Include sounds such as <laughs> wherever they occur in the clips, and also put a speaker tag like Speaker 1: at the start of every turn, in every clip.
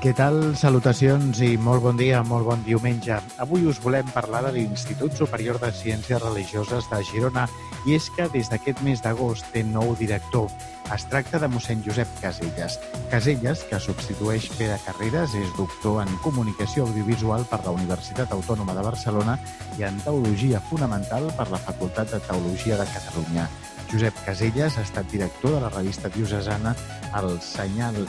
Speaker 1: Què tal? Salutacions i molt bon dia, molt bon diumenge. Avui us volem parlar de l'Institut Superior de Ciències Religioses de Girona i és que des d'aquest mes d'agost té nou director. Es tracta de mossèn Josep Caselles. Caselles, que substitueix Pere Carreras, és doctor en Comunicació Audiovisual per la Universitat Autònoma de Barcelona i en Teologia Fonamental per la Facultat de Teologia de Catalunya. Josep Caselles ha estat director de la revista diocesana El Senyal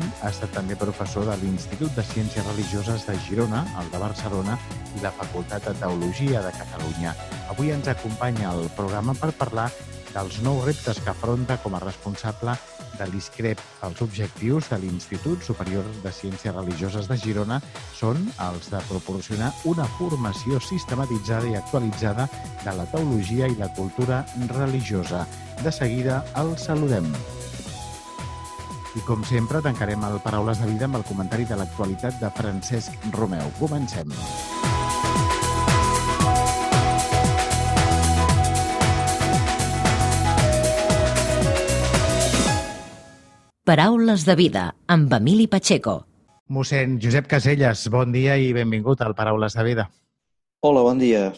Speaker 1: i ha estat també professor de l'Institut de Ciències Religioses de Girona, el de Barcelona i la Facultat de Teologia de Catalunya. Avui ens acompanya al programa per parlar dels nous reptes que afronta com a responsable de l'ISCREP. Els objectius de l'Institut Superior de Ciències Religioses de Girona són els de proporcionar una formació sistematitzada i actualitzada de la teologia i la cultura religiosa. De seguida el saludem. I com sempre, tancarem el Paraules de Vida amb el comentari de l'actualitat de Francesc Romeu. Comencem.
Speaker 2: Paraules de Vida, amb Emili Pacheco.
Speaker 1: Mossèn Josep Caselles, bon dia i benvingut al Paraules de Vida.
Speaker 3: Hola, bon dia.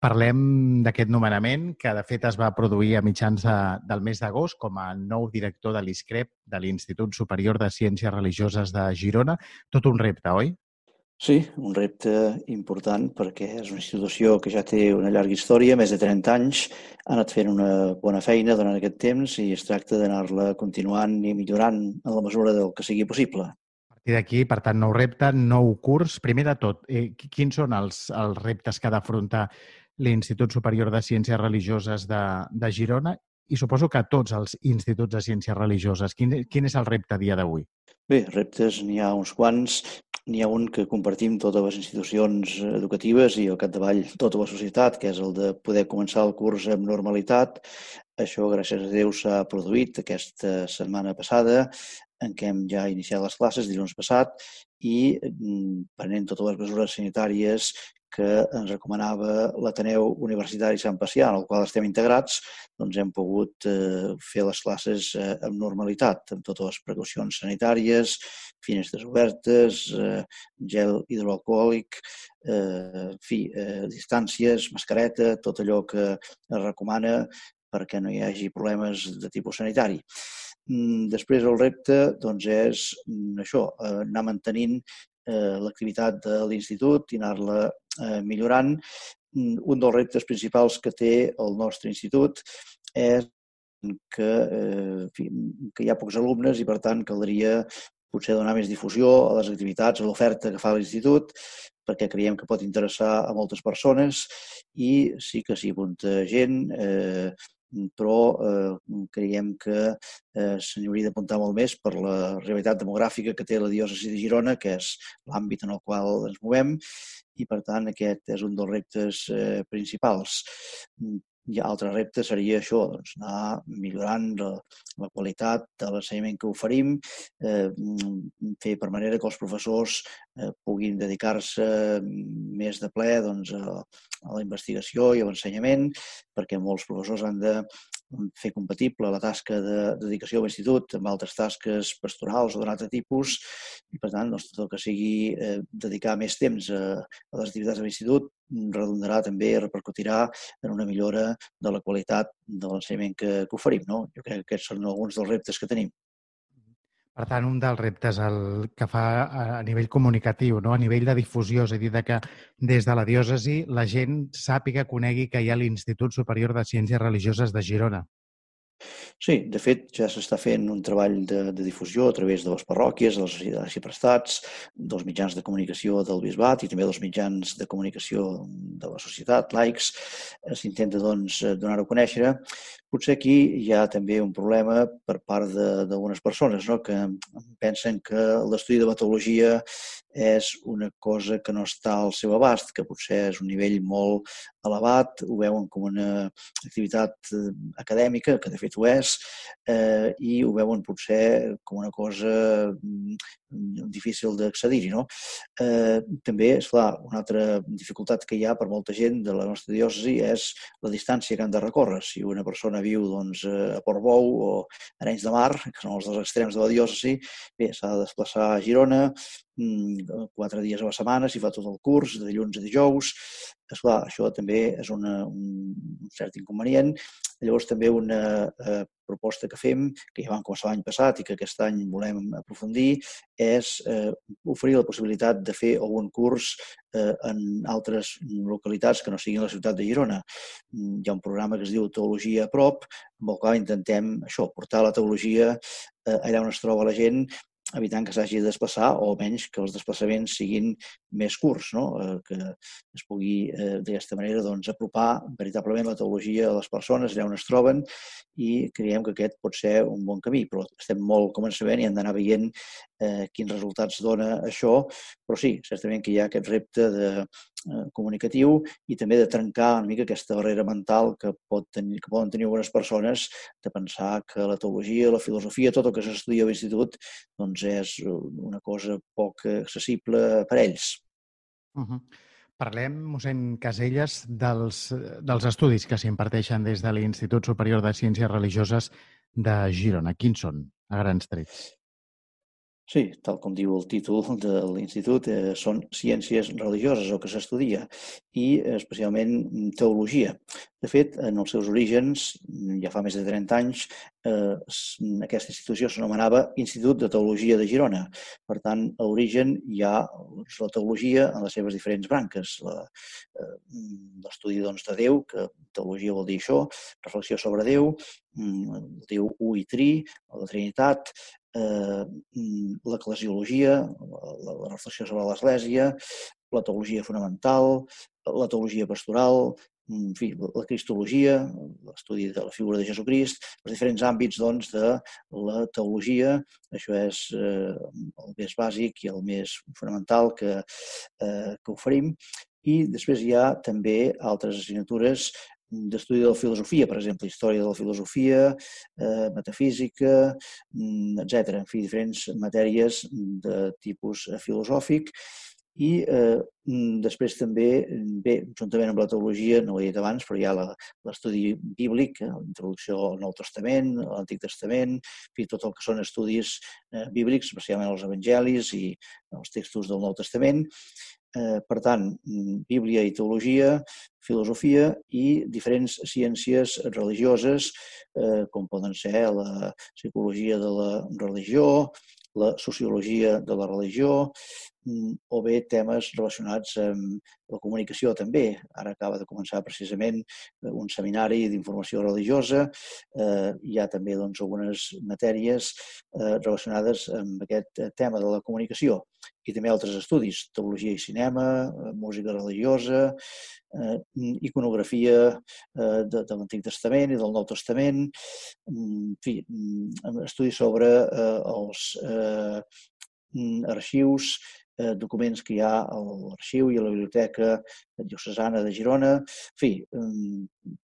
Speaker 1: Parlem d'aquest nomenament que, de fet, es va produir a mitjans de, del mes d'agost com a nou director de l'ISCREP, de l'Institut Superior de Ciències Religioses de Girona. Tot un repte, oi?
Speaker 3: Sí, un repte important perquè és una institució que ja té una llarga història, més de 30 anys, ha anat fent una bona feina durant aquest temps i es tracta d'anar-la continuant i millorant en la mesura del que sigui possible.
Speaker 1: Partir d'aquí, per tant, nou repte, nou curs. Primer de tot, eh, quins són els, els reptes que ha d'afrontar l'Institut Superior de Ciències Religioses de, de Girona i suposo que tots els instituts de ciències religioses. Quin, quin és el repte a dia d'avui?
Speaker 3: Bé, reptes n'hi ha uns quants. N'hi ha un que compartim totes les institucions educatives i al capdavall tota la societat, que és el de poder començar el curs amb normalitat. Això, gràcies a Déu, s'ha produït aquesta setmana passada, en què hem ja iniciat les classes dilluns passat i mm, prenent totes les mesures sanitàries que ens recomanava l'Ateneu Universitari Sant Pacià, en el qual estem integrats, doncs hem pogut eh, fer les classes eh, amb normalitat, amb totes les precaucions sanitàries, finestres obertes, eh, gel hidroalcohòlic, en fi, distàncies, mascareta, tot allò que es recomana perquè no hi hagi problemes de tipus sanitari. Mm, després el repte doncs, és això, anar mantenint eh, l'activitat de l'institut i anar-la eh, millorant. Mm, un dels reptes principals que té el nostre institut és que, eh, fi, que hi ha pocs alumnes i, per tant, caldria potser donar més difusió a les activitats, a l'oferta que fa l'institut, perquè creiem que pot interessar a moltes persones i sí que s'hi apunta gent, eh, però eh, creiem que eh, se n'hi hauria d'apuntar molt més per la realitat demogràfica que té la diòcesi de Girona, que és l'àmbit en el qual ens movem, i per tant aquest és un dels reptes eh, principals. I altre repte seria això, doncs, anar millorant la, la qualitat de l'ensenyament que oferim, eh, fer per manera que els professors eh, puguin dedicar-se més de ple doncs, a, a la investigació i a l'ensenyament, perquè molts professors han de fer compatible la tasca de dedicació a l'institut amb altres tasques pastorals o d'un altre tipus i, per tant, doncs, tot el que sigui eh, dedicar més temps a, a les activitats de l'institut redundarà també, repercutirà en una millora de la qualitat de l'ensenyament que, que oferim. No? Jo crec que aquests són alguns dels reptes que tenim.
Speaker 1: Per tant, un dels reptes el que fa a nivell comunicatiu, no? a nivell de difusió, és a dir, que des de la diòcesi la gent sàpiga, conegui que hi ha l'Institut Superior de Ciències Religioses de Girona.
Speaker 3: Sí, de fet, ja s'està fent un treball de, de difusió a través de les parròquies, de les prestats, dels mitjans de comunicació del bisbat i també dels mitjans de comunicació de la societat, laics. S'intenta doncs, donar-ho a conèixer, potser aquí hi ha també un problema per part d'algunes persones no? que pensen que l'estudi de metodologia és una cosa que no està al seu abast, que potser és un nivell molt elevat, ho veuen com una activitat eh, acadèmica, que de fet ho és, eh, i ho veuen potser com una cosa mm, difícil d'accedir-hi. No? Eh, també, és clar, una altra dificultat que hi ha per molta gent de la nostra diòcesi és la distància que han de recórrer. Si una persona viu doncs, a Portbou o a Arenys de Mar, que són els dos extrems de la diòcesi, bé, s'ha de desplaçar a Girona, mm, quatre dies a la setmana, si fa tot el curs, de dilluns a dijous. Esclar, això també és una, un, un cert inconvenient. Llavors, també una eh, proposta que fem, que ja vam començar l'any passat i que aquest any volem aprofundir, és eh, oferir la possibilitat de fer algun curs eh, en altres localitats que no siguin la ciutat de Girona. Hi ha un programa que es diu Teologia a prop, amb el qual intentem això, portar la teologia eh, allà on es troba la gent evitant que s'hagi de desplaçar o almenys que els desplaçaments siguin més curts, no? eh, que es pugui eh, d'aquesta manera doncs, apropar veritablement la teologia a les persones allà on es troben i creiem que aquest pot ser un bon camí, però estem molt començament i hem d'anar veient eh, quins resultats dona això, però sí, certament que hi ha aquest repte de, comunicatiu i també de trencar una mica aquesta barrera mental que, pot tenir, que poden tenir algunes persones de pensar que la teologia, la filosofia, tot el que s'estudia a l'institut doncs, doncs és una cosa poc accessible per a ells.
Speaker 1: Uh -huh. Parlem, mossèn Caselles, dels, dels estudis que s'imparteixen des de l'Institut Superior de Ciències Religioses de Girona. Quins són, a grans trets?
Speaker 3: Sí, tal com diu el títol de l'institut, eh, són ciències religioses el que s'estudia i especialment teologia. De fet, en els seus orígens, ja fa més de 30 anys, eh, aquesta institució s'anomenava Institut de Teologia de Girona. Per tant, a l'origen hi ha la teologia en les seves diferents branques. Eh, l'estudi doncs, de Déu, que teologia vol dir això, reflexió sobre Déu, mm, Déu u i tri, la Trinitat, eh, l'eclesiologia, la, la reflexió sobre l'Església, la teologia fonamental, la teologia pastoral, en fi, la cristologia, l'estudi de la figura de Jesucrist, els diferents àmbits doncs, de la teologia, això és eh, el més bàsic i el més fonamental que, eh, que oferim. I després hi ha també altres assignatures d'estudi de la filosofia, per exemple, història de la filosofia, eh, metafísica, mm, etc. En fi, diferents matèries de tipus filosòfic i eh, mm, després també, bé, juntament amb la teologia, no ho he dit abans, però hi ha l'estudi bíblic, eh, la introducció al Nou Testament, a l'Antic Testament, fi, tot el que són estudis eh, bíblics, especialment els evangelis i els textos del Nou Testament. Eh, per tant, mm, Bíblia i teologia, filosofia i diferents ciències religioses, eh, com poden ser la psicologia de la religió, la sociologia de la religió mm, o bé temes relacionats amb la comunicació també. Ara acaba de començar precisament eh, un seminari d'informació religiosa. Eh, hi ha també doncs, algunes matèries eh, relacionades amb aquest tema de la comunicació i també altres estudis, teologia i cinema, música religiosa, eh, iconografia eh, de, de l'Antic Testament i del Nou Testament, en fi, estudis sobre eh, els eh, arxius, eh, documents que hi ha a l'arxiu i a la biblioteca diocesana de Girona, en fi,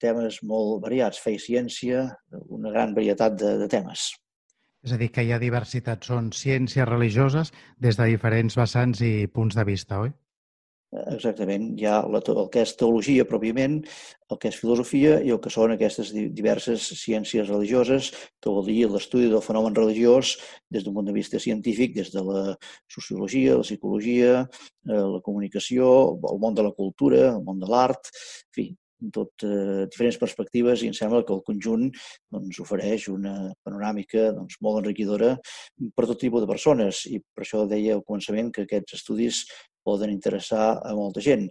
Speaker 3: temes molt variats, fe i ciència, una gran varietat de, de temes.
Speaker 1: És a dir, que hi ha diversitat, són ciències religioses des de diferents vessants i punts de vista, oi?
Speaker 3: Exactament, hi ha la, el que és teologia pròpiament, el que és filosofia i el que són aquestes diverses ciències religioses, que vol dir l'estudi del fenomen religiós des d'un punt de vista científic, des de la sociologia, la psicologia, eh, la comunicació, el món de la cultura, el món de l'art, en fi, tot eh, diferents perspectives i em sembla que el conjunt doncs, ofereix una panoràmica doncs, molt enriquidora per tot tipus de persones i per això deia al començament que aquests estudis poden interessar a molta gent,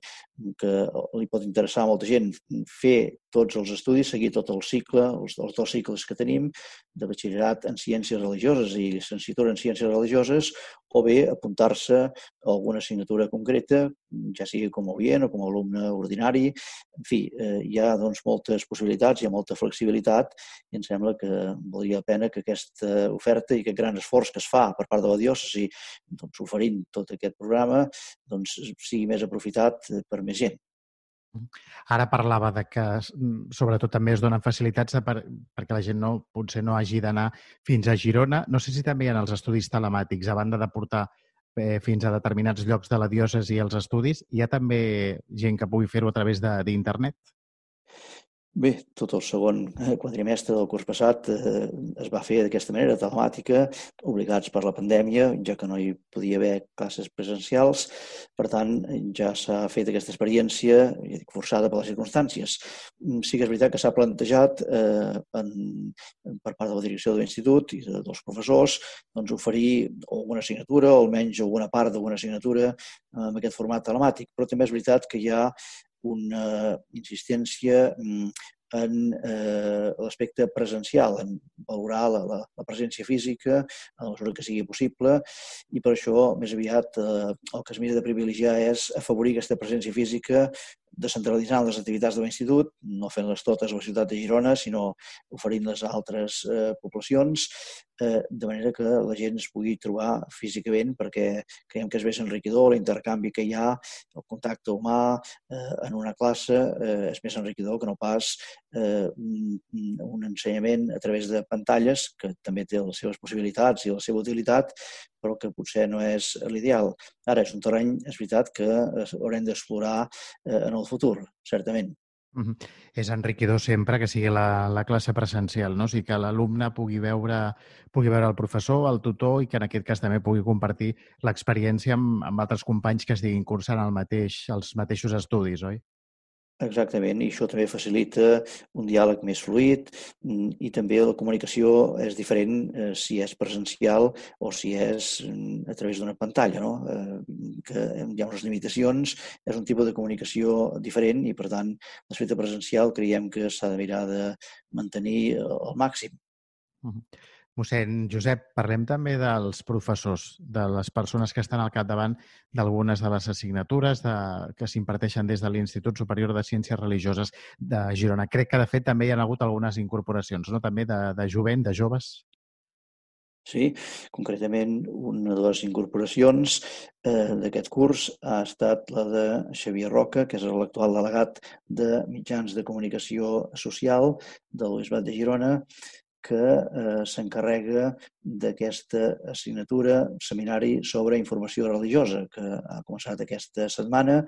Speaker 3: que li pot interessar a molta gent fer tots els estudis, seguir tot el cicle, els, els dos cicles que tenim, de batxillerat en ciències religioses i llicenciatura en ciències religioses, o bé apuntar-se a alguna assignatura concreta, ja sigui com a oient o com a alumne ordinari. En fi, eh, hi ha doncs, moltes possibilitats, hi ha molta flexibilitat i em sembla que valdria la pena que aquesta oferta i aquest gran esforç que es fa per part de la diòcesi doncs, oferint tot aquest programa doncs, sigui més aprofitat per més gent.
Speaker 1: Ara parlava de que mm, sobretot també es donen facilitats per, perquè la gent no, potser no hagi d'anar fins a Girona. No sé si també hi ha els estudis telemàtics, a banda de portar eh, fins a determinats llocs de la diòcesi els estudis, hi ha també gent que pugui fer-ho a través d'internet?
Speaker 3: Bé, tot el segon eh, quadrimestre del curs passat eh, es va fer d'aquesta manera, telemàtica, obligats per la pandèmia, ja que no hi podia haver classes presencials. Per tant, ja s'ha fet aquesta experiència, ja dic, forçada per les circumstàncies. Mm, sí que és veritat que s'ha plantejat eh, en, per part de la direcció de l'institut i de, dels professors doncs, oferir alguna assignatura, o almenys alguna part d'alguna assignatura en aquest format telemàtic. Però també és veritat que hi ha una insistència mm, en eh, l'aspecte presencial, en valorar la, la, la presència física en la mesura que sigui possible i per això més aviat eh, el que es mira de privilegiar és afavorir aquesta presència física descentralitzant les activitats de l'institut, no fent-les totes a la ciutat de Girona, sinó oferint-les a altres eh, poblacions, eh, de manera que la gent es pugui trobar físicament, perquè creiem que és més enriquidor l'intercanvi que hi ha, el contacte humà eh, en una classe eh, és més enriquidor que no pas eh, un, ensenyament a través de pantalles, que també té les seves possibilitats i la seva utilitat, però que potser no és l'ideal. Ara, és un terreny, és veritat, que haurem d'explorar eh, en el futur, certament.
Speaker 1: Mm -hmm. És enriquidor sempre que sigui la, la classe presencial, no? O sigui, que l'alumne pugui veure, pugui veure el professor, el tutor i que en aquest cas també pugui compartir l'experiència amb, amb altres companys que estiguin cursant el mateix, els mateixos estudis, oi?
Speaker 3: Exactament, i això també facilita un diàleg més fluid mm, i també la comunicació és diferent eh, si és presencial o si és mm, a través d'una pantalla, no? eh, que hi ha unes limitacions, és un tipus de comunicació diferent i, per tant, l'aspecte presencial creiem que s'ha de mirar de mantenir al màxim.
Speaker 1: Uh -huh. Mossèn Josep, parlem també dels professors, de les persones que estan al capdavant d'algunes de les assignatures de, que s'imparteixen des de l'Institut Superior de Ciències Religioses de Girona. Crec que, de fet, també hi ha hagut algunes incorporacions, no? també de, de jovent, de joves.
Speaker 3: Sí, concretament una de les incorporacions eh, d'aquest curs ha estat la de Xavier Roca, que és l'actual delegat de mitjans de comunicació social de l'Obisbat de Girona, que eh, s'encarrega d'aquesta assignatura, seminari sobre informació religiosa, que ha començat aquesta setmana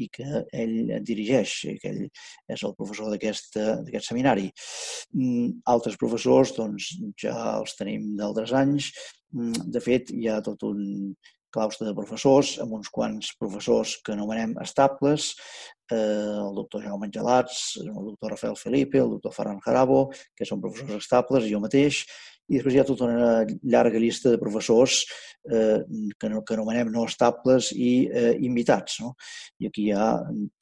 Speaker 3: i que ell dirigeix, que ell és el professor d'aquest seminari. Mm, altres professors doncs, ja els tenim d'altres anys. Mm, de fet, hi ha tot un claustre de professors, amb uns quants professors que anomenem estables, eh, el doctor Jaume Angelats, el doctor Rafael Felipe, el doctor Ferran Jarabo, que són professors estables, i jo mateix, i després hi ha tota una llarga llista de professors eh, que, no, que anomenem no estables i eh, invitats. No? I aquí hi ha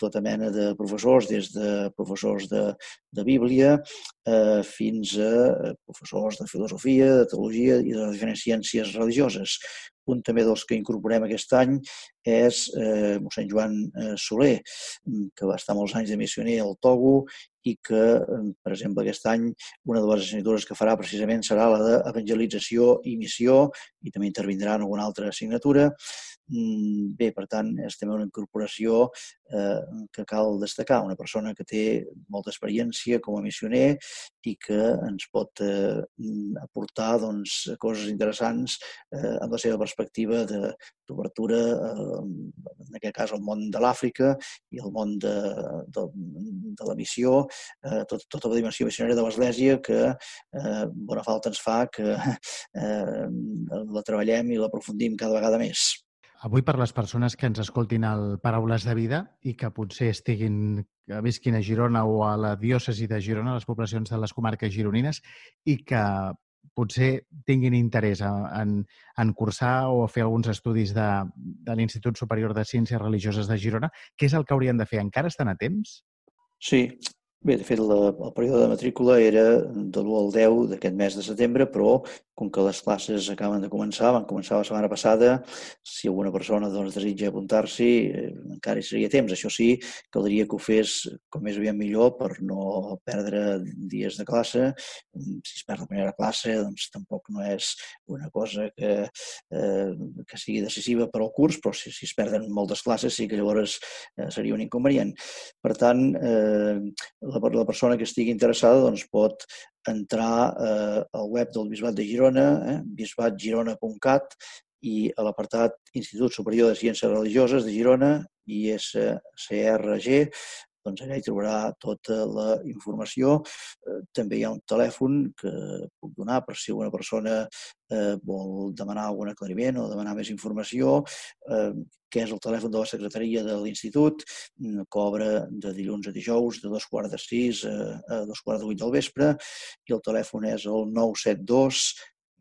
Speaker 3: tota mena de professors, des de professors de, de Bíblia eh, fins a eh, professors de filosofia, de teologia i de diferents ciències religioses. Un també dels que incorporem aquest any és eh, mossèn Joan eh, Soler, que va estar molts anys de missioner al Togo i que, per exemple, aquest any una de les assignatures que farà precisament serà la d'evangelització i missió i també intervindrà en alguna altra assignatura. Mm, bé, per tant, és també una incorporació eh, que cal destacar, una persona que té molta experiència com a missioner i que ens pot eh, aportar doncs, coses interessants eh, amb la seva perspectiva d'obertura, eh, en aquest cas, al món de l'Àfrica i al món de, de, de la missió, eh, tot, tota la dimensió missionària de l'Església que eh, bona falta ens fa que <laughs> eh, la treballem i l'aprofundim cada vegada més.
Speaker 1: Avui per les persones que ens escoltin el Paraules de Vida i que potser estiguin, que visquin a Girona o a la diòcesi de Girona, les poblacions de les comarques gironines, i que potser tinguin interès en, en cursar o fer alguns estudis de, de l'Institut Superior de Ciències Religioses de Girona, què és el que haurien de fer? Encara estan a temps?
Speaker 3: Sí, Bé, de fet, la, el període de matrícula era de l'1 al 10 d'aquest mes de setembre, però com que les classes acaben de començar, van començar la setmana passada, si alguna persona doncs, desitja apuntar-s'hi, eh, encara hi seria temps. Això sí, caldria que ho fes com més aviat millor per no perdre dies de classe. Si es perd la primera classe, doncs tampoc no és una cosa que, eh, que sigui decisiva per al curs, però si, si es perden moltes classes sí que llavors eh, seria un inconvenient. Per tant, eh, la, la persona que estigui interessada doncs, pot entrar eh, al web del Bisbat de Girona, eh, bisbatgirona.cat, i a l'apartat Institut Superior de Ciències Religioses de Girona, ISCRG, doncs allà hi trobarà tota la informació. Eh, també hi ha un telèfon que puc donar per si una persona eh, vol demanar algun aclariment o demanar més informació, eh, que és el telèfon de la secretaria de l'Institut, mm, cobra de dilluns a dijous de dos quarts de sis a, a dos quarts de vuit del vespre i el telèfon és el 972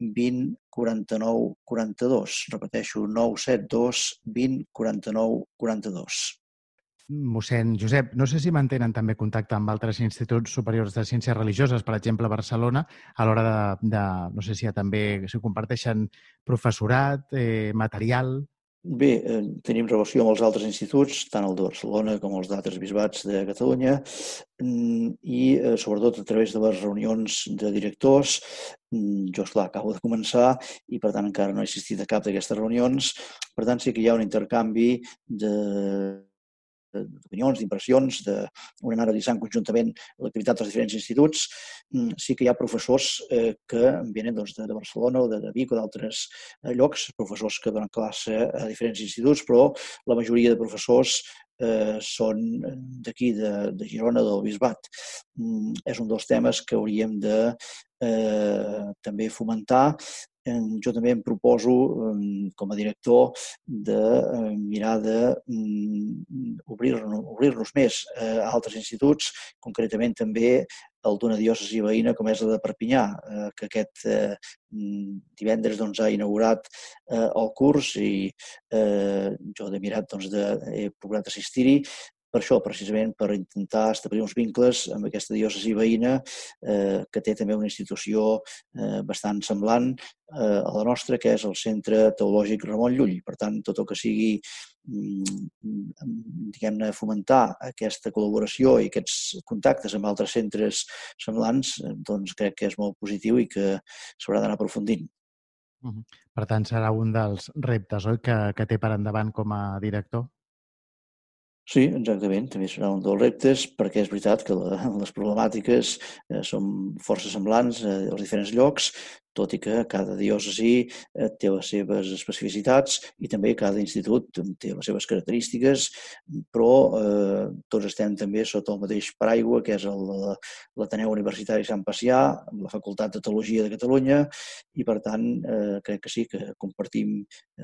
Speaker 3: 20 49 42. Repeteixo, 972 20 49 42.
Speaker 1: Mossèn Josep, no sé si mantenen també contacte amb altres instituts superiors de ciències religioses, per exemple, a Barcelona, a l'hora de, de, no sé si ha també, si comparteixen professorat, eh, material...
Speaker 3: Bé, eh, tenim relació amb els altres instituts, tant el de Barcelona com els d'altres bisbats de Catalunya, mm, i eh, sobretot a través de les reunions de directors. Mm, jo, esclar, acabo de començar i, per tant, encara no he assistit a cap d'aquestes reunions. Per tant, sí que hi ha un intercanvi de d'opinions, d'impressions, d'un anar analitzant conjuntament l'activitat dels diferents instituts. Mm, sí que hi ha professors eh, que venen doncs, de, Barcelona o de, de Vic o d'altres eh, llocs, professors que donen classe a diferents instituts, però la majoria de professors eh, són d'aquí, de, de Girona, del Bisbat. Mm, és un dels temes que hauríem de eh, també fomentar. Jo també em proposo, com a director, de mirar de mm, obrir més a altres instituts, concretament també el d'una diòcesi veïna com és la de Perpinyà, eh, que aquest eh, mm, divendres doncs, ha inaugurat eh, el curs i jo he mirat, doncs, de, he procurat assistir-hi per això, precisament per intentar establir uns vincles amb aquesta diòcesi veïna eh, que té també una institució eh, bastant semblant eh, a la nostra, que és el Centre Teològic Ramon Llull. Per tant, tot el que sigui mm, diguem-ne, fomentar aquesta col·laboració i aquests contactes amb altres centres semblants, doncs crec que és molt positiu i que s'haurà d'anar aprofundint.
Speaker 1: Per tant, serà un dels reptes oi, que, que té per endavant com a director?
Speaker 3: Sí, exactament. També serà un dels reptes perquè és veritat que la, <laughs> les problemàtiques eh, són força semblants eh, als diferents llocs, tot i que cada diòcesi eh, té les seves especificitats i també cada institut té les seves característiques, però eh, tots estem també sota el mateix paraigua, que és l'Ateneu Universitari Sant Pacià, la Facultat de Teologia de Catalunya, i per tant eh, crec que sí, que compartim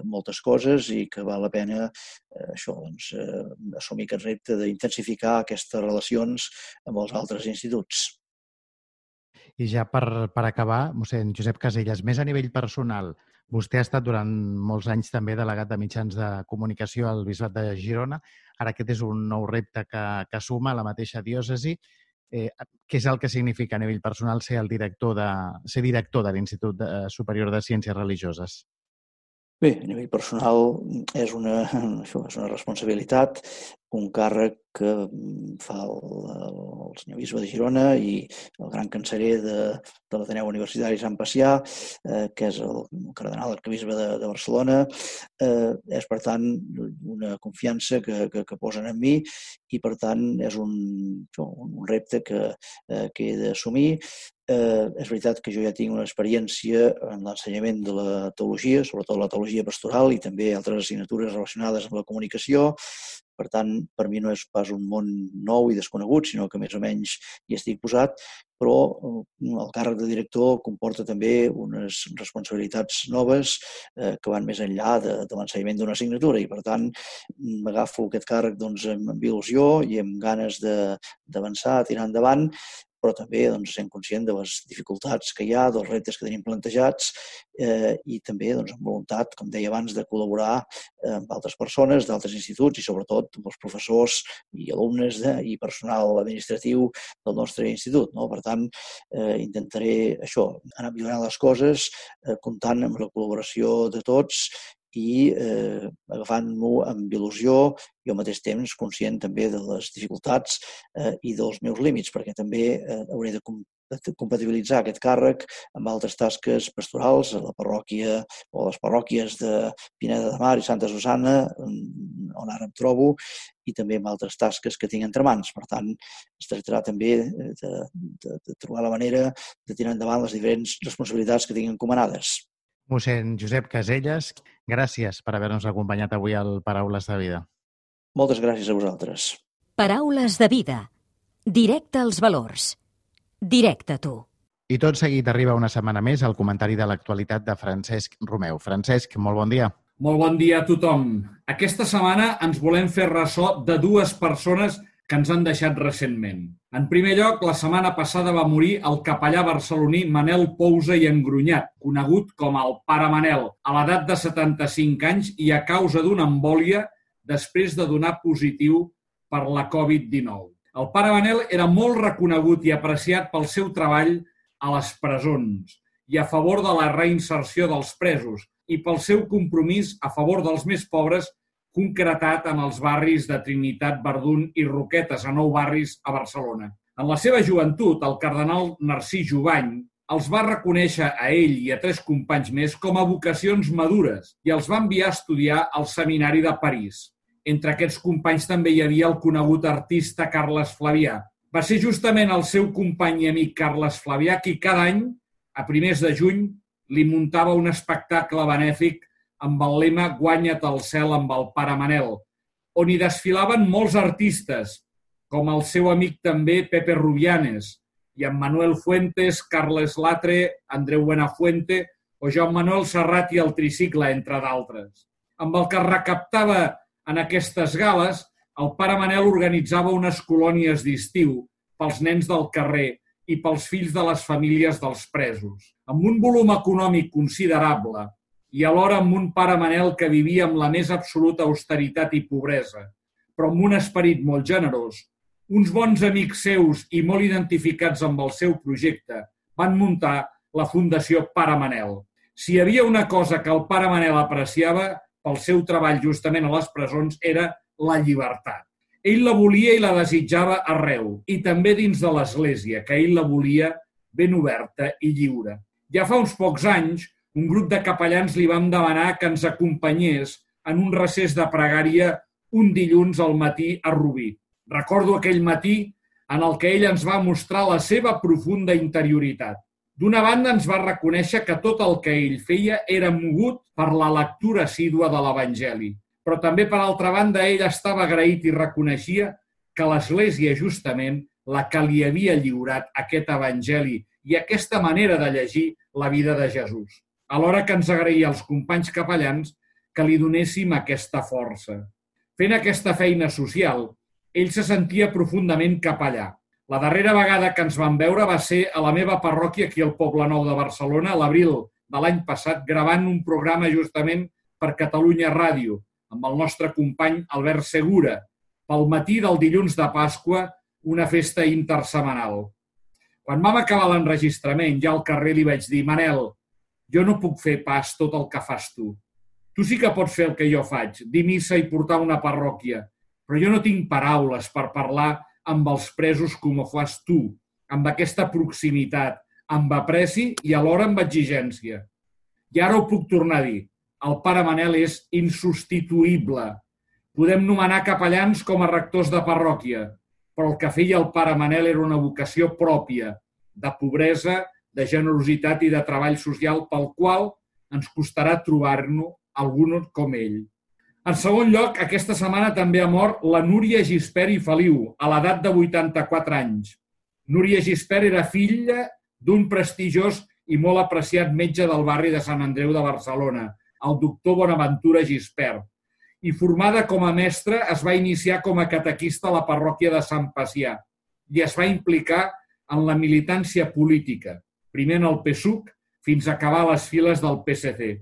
Speaker 3: moltes coses i que val la pena eh, això, doncs, eh, assumir aquest repte d'intensificar aquestes relacions amb els altres instituts.
Speaker 1: I ja per, per acabar, mossèn Josep Caselles, més a nivell personal, vostè ha estat durant molts anys també delegat de mitjans de comunicació al Bisbat de Girona. Ara aquest és un nou repte que, que suma a la mateixa diòcesi. Eh, què és el que significa a nivell personal ser el director de, ser director de l'Institut Superior de Ciències Religioses?
Speaker 3: Bé, a nivell personal és una, <laughs> això és una responsabilitat, un càrrec que fa el, el senyor bisbe de Girona i el gran canceller de, de l'Ateneu Universitari Sant Pacià, eh, que és el cardenal arcabisbe de, de Barcelona. Eh, és, per tant, una confiança que, que, que posen en mi i, per tant, és un, un repte que, eh, que he d'assumir. Eh, és veritat que jo ja tinc una experiència en l'ensenyament de la teologia, sobretot la teologia pastoral i també altres assignatures relacionades amb la comunicació, per tant, per mi no és pas un món nou i desconegut, sinó que més o menys hi estic posat, però eh, el càrrec de director comporta també unes responsabilitats noves eh, que van més enllà de, de l'ensenyament d'una assignatura i, per tant, m'agafo aquest càrrec doncs, amb, il·lusió i amb ganes d'avançar, tirar endavant però també doncs, sent conscient de les dificultats que hi ha, dels reptes que tenim plantejats eh, i també doncs, amb voluntat, com deia abans, de col·laborar eh, amb altres persones d'altres instituts i sobretot amb els professors i alumnes de, i personal administratiu del nostre institut. No? Per tant, eh, intentaré això, anar millorant les coses, eh, comptant amb la col·laboració de tots i eh, agafant-m'ho amb il·lusió i al mateix temps conscient també de les dificultats eh, i dels meus límits, perquè també eh, hauré de compatibilitzar aquest càrrec amb altres tasques pastorals a la parròquia o a les parròquies de Pineda de Mar i Santa Susana, on ara em trobo, i també amb altres tasques que tinc entre mans. Per tant, es tractarà també de, de, de trobar la manera de tirar endavant les diferents responsabilitats que tinc encomanades.
Speaker 1: Mossèn Josep Caselles, gràcies per haver-nos acompanyat avui al Paraules de Vida.
Speaker 3: Moltes gràcies a vosaltres.
Speaker 2: Paraules de Vida. Directe als valors. Directe a tu.
Speaker 1: I tot seguit arriba una setmana més al comentari de l'actualitat de Francesc Romeu. Francesc, molt bon dia.
Speaker 4: Molt bon dia a tothom. Aquesta setmana ens volem fer ressò de dues persones que ens han deixat recentment. En primer lloc, la setmana passada va morir el capellà barceloní Manel Pousa i Engrunyat, conegut com el Pare Manel, a l'edat de 75 anys i a causa d'una embòlia després de donar positiu per la Covid-19. El Pare Manel era molt reconegut i apreciat pel seu treball a les presons i a favor de la reinserció dels presos i pel seu compromís a favor dels més pobres concretat en els barris de Trinitat, Verdun i Roquetes, a nou barris a Barcelona. En la seva joventut, el cardenal Narcís Jovany els va reconèixer a ell i a tres companys més com a vocacions madures i els va enviar a estudiar al Seminari de París. Entre aquests companys també hi havia el conegut artista Carles Flavià. Va ser justament el seu company i amic Carles Flavià qui cada any, a primers de juny, li muntava un espectacle benèfic amb el lema Guanya't el cel amb el pare Manel, on hi desfilaven molts artistes, com el seu amic també Pepe Rubianes, i amb Manuel Fuentes, Carles Latre, Andreu Buenafuente o Joan Manuel Serrat i el Tricicle, entre d'altres. Amb el que recaptava en aquestes gales, el pare Manel organitzava unes colònies d'estiu pels nens del carrer i pels fills de les famílies dels presos. Amb un volum econòmic considerable, i alhora amb un pare Manel que vivia amb la més absoluta austeritat i pobresa, però amb un esperit molt generós, uns bons amics seus i molt identificats amb el seu projecte van muntar la Fundació Pare Manel. Si hi havia una cosa que el Pare Manel apreciava pel seu treball justament a les presons era la llibertat. Ell la volia i la desitjava arreu, i també dins de l'Església, que ell la volia ben oberta i lliure. Ja fa uns pocs anys, un grup de capellans li vam demanar que ens acompanyés en un recés de pregària un dilluns al matí a Rubí. Recordo aquell matí en el que ell ens va mostrar la seva profunda interioritat. D'una banda ens va reconèixer que tot el que ell feia era mogut per la lectura assídua de l'Evangeli, però també per altra banda ell estava agraït i reconeixia que l'Església justament la que li havia lliurat aquest Evangeli i aquesta manera de llegir la vida de Jesús alhora que ens agraïa als companys capellans que li donéssim aquesta força. Fent aquesta feina social, ell se sentia profundament capellà. La darrera vegada que ens vam veure va ser a la meva parròquia aquí al Poble Nou de Barcelona, a l'abril de l'any passat, gravant un programa justament per Catalunya Ràdio, amb el nostre company Albert Segura, pel matí del dilluns de Pasqua, una festa intersemanal. Quan vam acabar l'enregistrament, ja al carrer li vaig dir «Manel, jo no puc fer pas tot el que fas tu. Tu sí que pots fer el que jo faig, dir missa i portar una parròquia, però jo no tinc paraules per parlar amb els presos com ho fas tu, amb aquesta proximitat, amb apreci i alhora amb exigència. I ara ho puc tornar a dir. El pare Manel és insubstituïble. Podem nomenar capellans com a rectors de parròquia, però el que feia el pare Manel era una vocació pròpia, de pobresa de generositat i de treball social pel qual ens costarà trobar-nos algun com ell. En segon lloc, aquesta setmana també ha mort la Núria Gispert i Feliu, a l'edat de 84 anys. Núria Gispert era filla d'un prestigiós i molt apreciat metge del barri de Sant Andreu de Barcelona, el doctor Bonaventura Gispert. I formada com a mestra, es va iniciar com a catequista a la parròquia de Sant Pacià i es va implicar en la militància política, primer en el PSUC fins a acabar les files del PSC.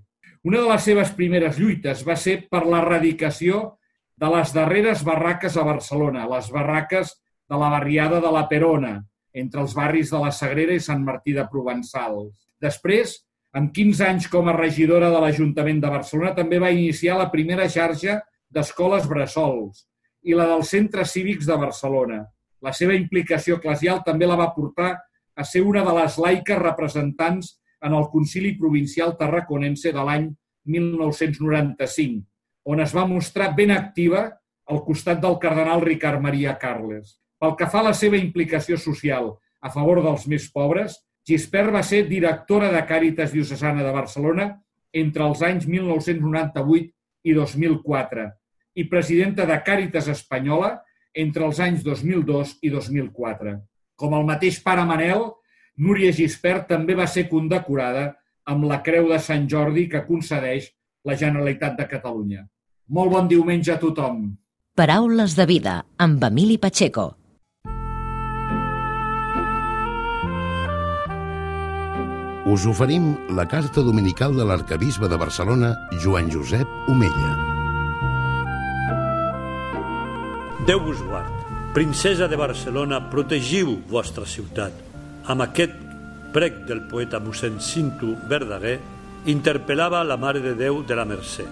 Speaker 4: Una de les seves primeres lluites va ser per l'erradicació de les darreres barraques a Barcelona, les barraques de la barriada de la Perona, entre els barris de la Sagrera i Sant Martí de Provençals. Després, amb 15 anys com a regidora de l'Ajuntament de Barcelona, també va iniciar la primera xarxa d'escoles bressols i la dels centres cívics de Barcelona. La seva implicació eclesial també la va portar a ser una de les laiques representants en el Concili Provincial Tarraconense de l'any 1995, on es va mostrar ben activa al costat del cardenal Ricard Maria Carles. Pel que fa a la seva implicació social a favor dels més pobres, Gispert va ser directora de Càritas Diocesana de Barcelona entre els anys 1998 i 2004 i presidenta de Càritas Espanyola entre els anys 2002 i 2004. Com el mateix pare Manel, Núria Gispert també va ser condecorada amb la Creu de Sant Jordi que concedeix la Generalitat de Catalunya. Molt bon diumenge a tothom.
Speaker 2: Paraules de vida amb Emili Pacheco.
Speaker 5: Us oferim la carta dominical de l'arcabisbe de Barcelona, Joan Josep Omella.
Speaker 6: Déu vos guard. Princesa de Barcelona, protegiu vostra ciutat amb aquest prec del poeta mossèn Cinto Verdaguer, interpel·lava la Mare de Déu de la Mercè.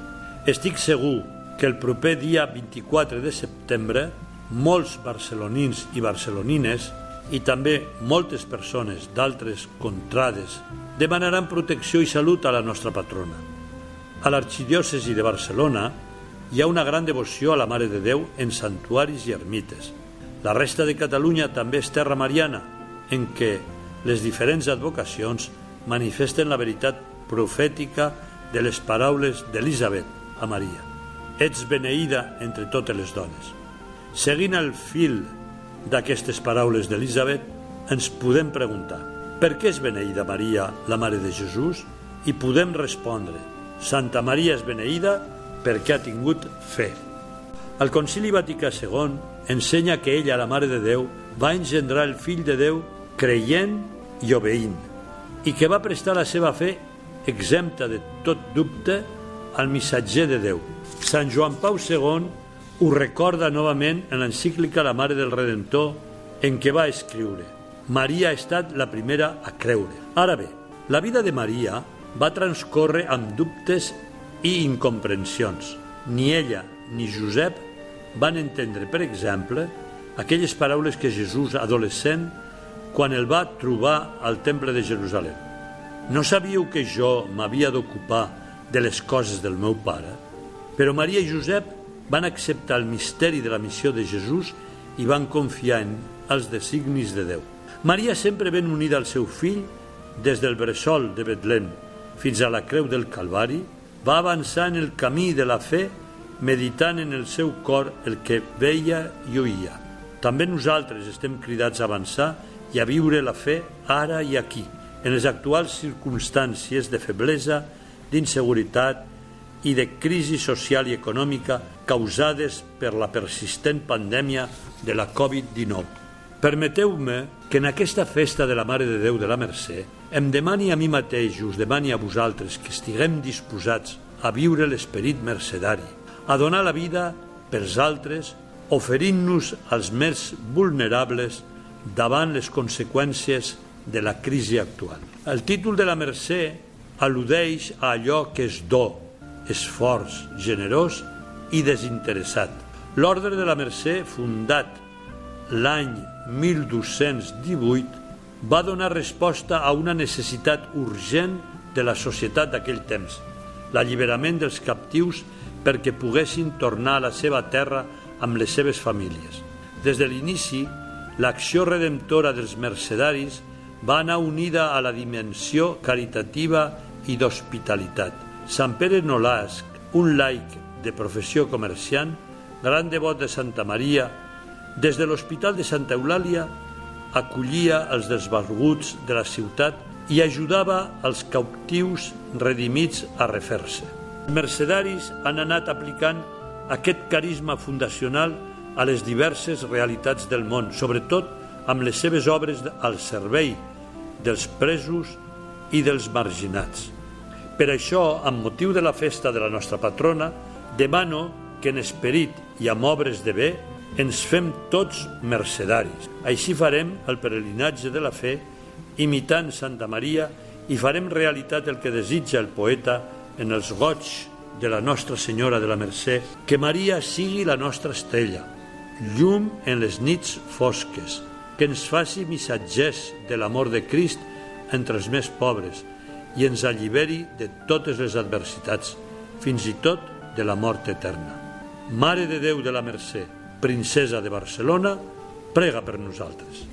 Speaker 6: Estic segur que el proper dia 24 de setembre molts barcelonins i barcelonines i també moltes persones d'altres contrades demanaran protecció i salut a la nostra patrona. A l'arxidiòcesi de Barcelona hi ha una gran devoció a la Mare de Déu en santuaris i ermites. La resta de Catalunya també és terra mariana, en què les diferents advocacions manifesten la veritat profètica de les paraules d'Elisabet a Maria. Ets beneïda entre totes les dones. Seguint el fil d'aquestes paraules d'Elisabet, ens podem preguntar per què és beneïda Maria, la Mare de Jesús? I podem respondre, Santa Maria és beneïda perquè ha tingut fe. El Concili Vaticà II ensenya que ella, la Mare de Déu, va engendrar el Fill de Déu creient i obeint, i que va prestar la seva fe exempta de tot dubte al missatger de Déu. Sant Joan Pau II ho recorda novament en l'encíclica La Mare del Redentor en què va escriure Maria ha estat la primera a creure. Ara bé, la vida de Maria va transcorrer amb dubtes i incomprensions. Ni ella ni Josep van entendre, per exemple, aquelles paraules que Jesús, adolescent, quan el va trobar al temple de Jerusalem. No sabíeu que jo m'havia d'ocupar de les coses del meu pare? Però Maria i Josep van acceptar el misteri de la missió de Jesús i van confiar en els designis de Déu. Maria sempre ben unida al seu fill des del bressol de Betlem fins a la creu del Calvari, va avançar en el camí de la fe meditant en el seu cor el que veia i oïa. També nosaltres estem cridats a avançar i a viure la fe ara i aquí, en les actuals circumstàncies de feblesa, d'inseguretat i de crisi social i econòmica causades per la persistent pandèmia de la Covid-19. Permeteu-me que en aquesta festa de la Mare de Déu de la Mercè em demani a mi mateix, us demani a vosaltres que estiguem disposats a viure l'esperit mercedari, a donar la vida pels altres, oferint-nos als més vulnerables davant les conseqüències de la crisi actual. El títol de la Mercè al·ludeix a allò que és do, esforç, generós i desinteressat. L'Ordre de la Mercè, fundat l'any 1218, va donar resposta a una necessitat urgent de la societat d'aquell temps, l'alliberament dels captius perquè poguessin tornar a la seva terra amb les seves famílies. Des de l'inici, l'acció redemptora dels mercedaris va anar unida a la dimensió caritativa i d'hospitalitat. Sant Pere Nolasc, un laic de professió comerciant, gran devot de Santa Maria, des de l'Hospital de Santa Eulàlia acollia els desvalguts de la ciutat i ajudava els cautius redimits a refer-se. Mercedaris han anat aplicant aquest carisma fundacional a les diverses realitats del món, sobretot amb les seves obres al servei dels presos i dels marginats. Per això, amb motiu de la festa de la nostra patrona, demano que en esperit i amb obres de bé ens fem tots mercedaris. Així farem el peregrinatge de la fe, imitant Santa Maria, i farem realitat el que desitja el poeta en els goig de la Nostra Senyora de la Mercè, que Maria sigui la nostra estrella, llum en les nits fosques, que ens faci missatgers de l'amor de Crist entre els més pobres i ens alliberi de totes les adversitats, fins i tot de la mort eterna. Mare de Déu de la Mercè, princesa de Barcelona, prega per nosaltres.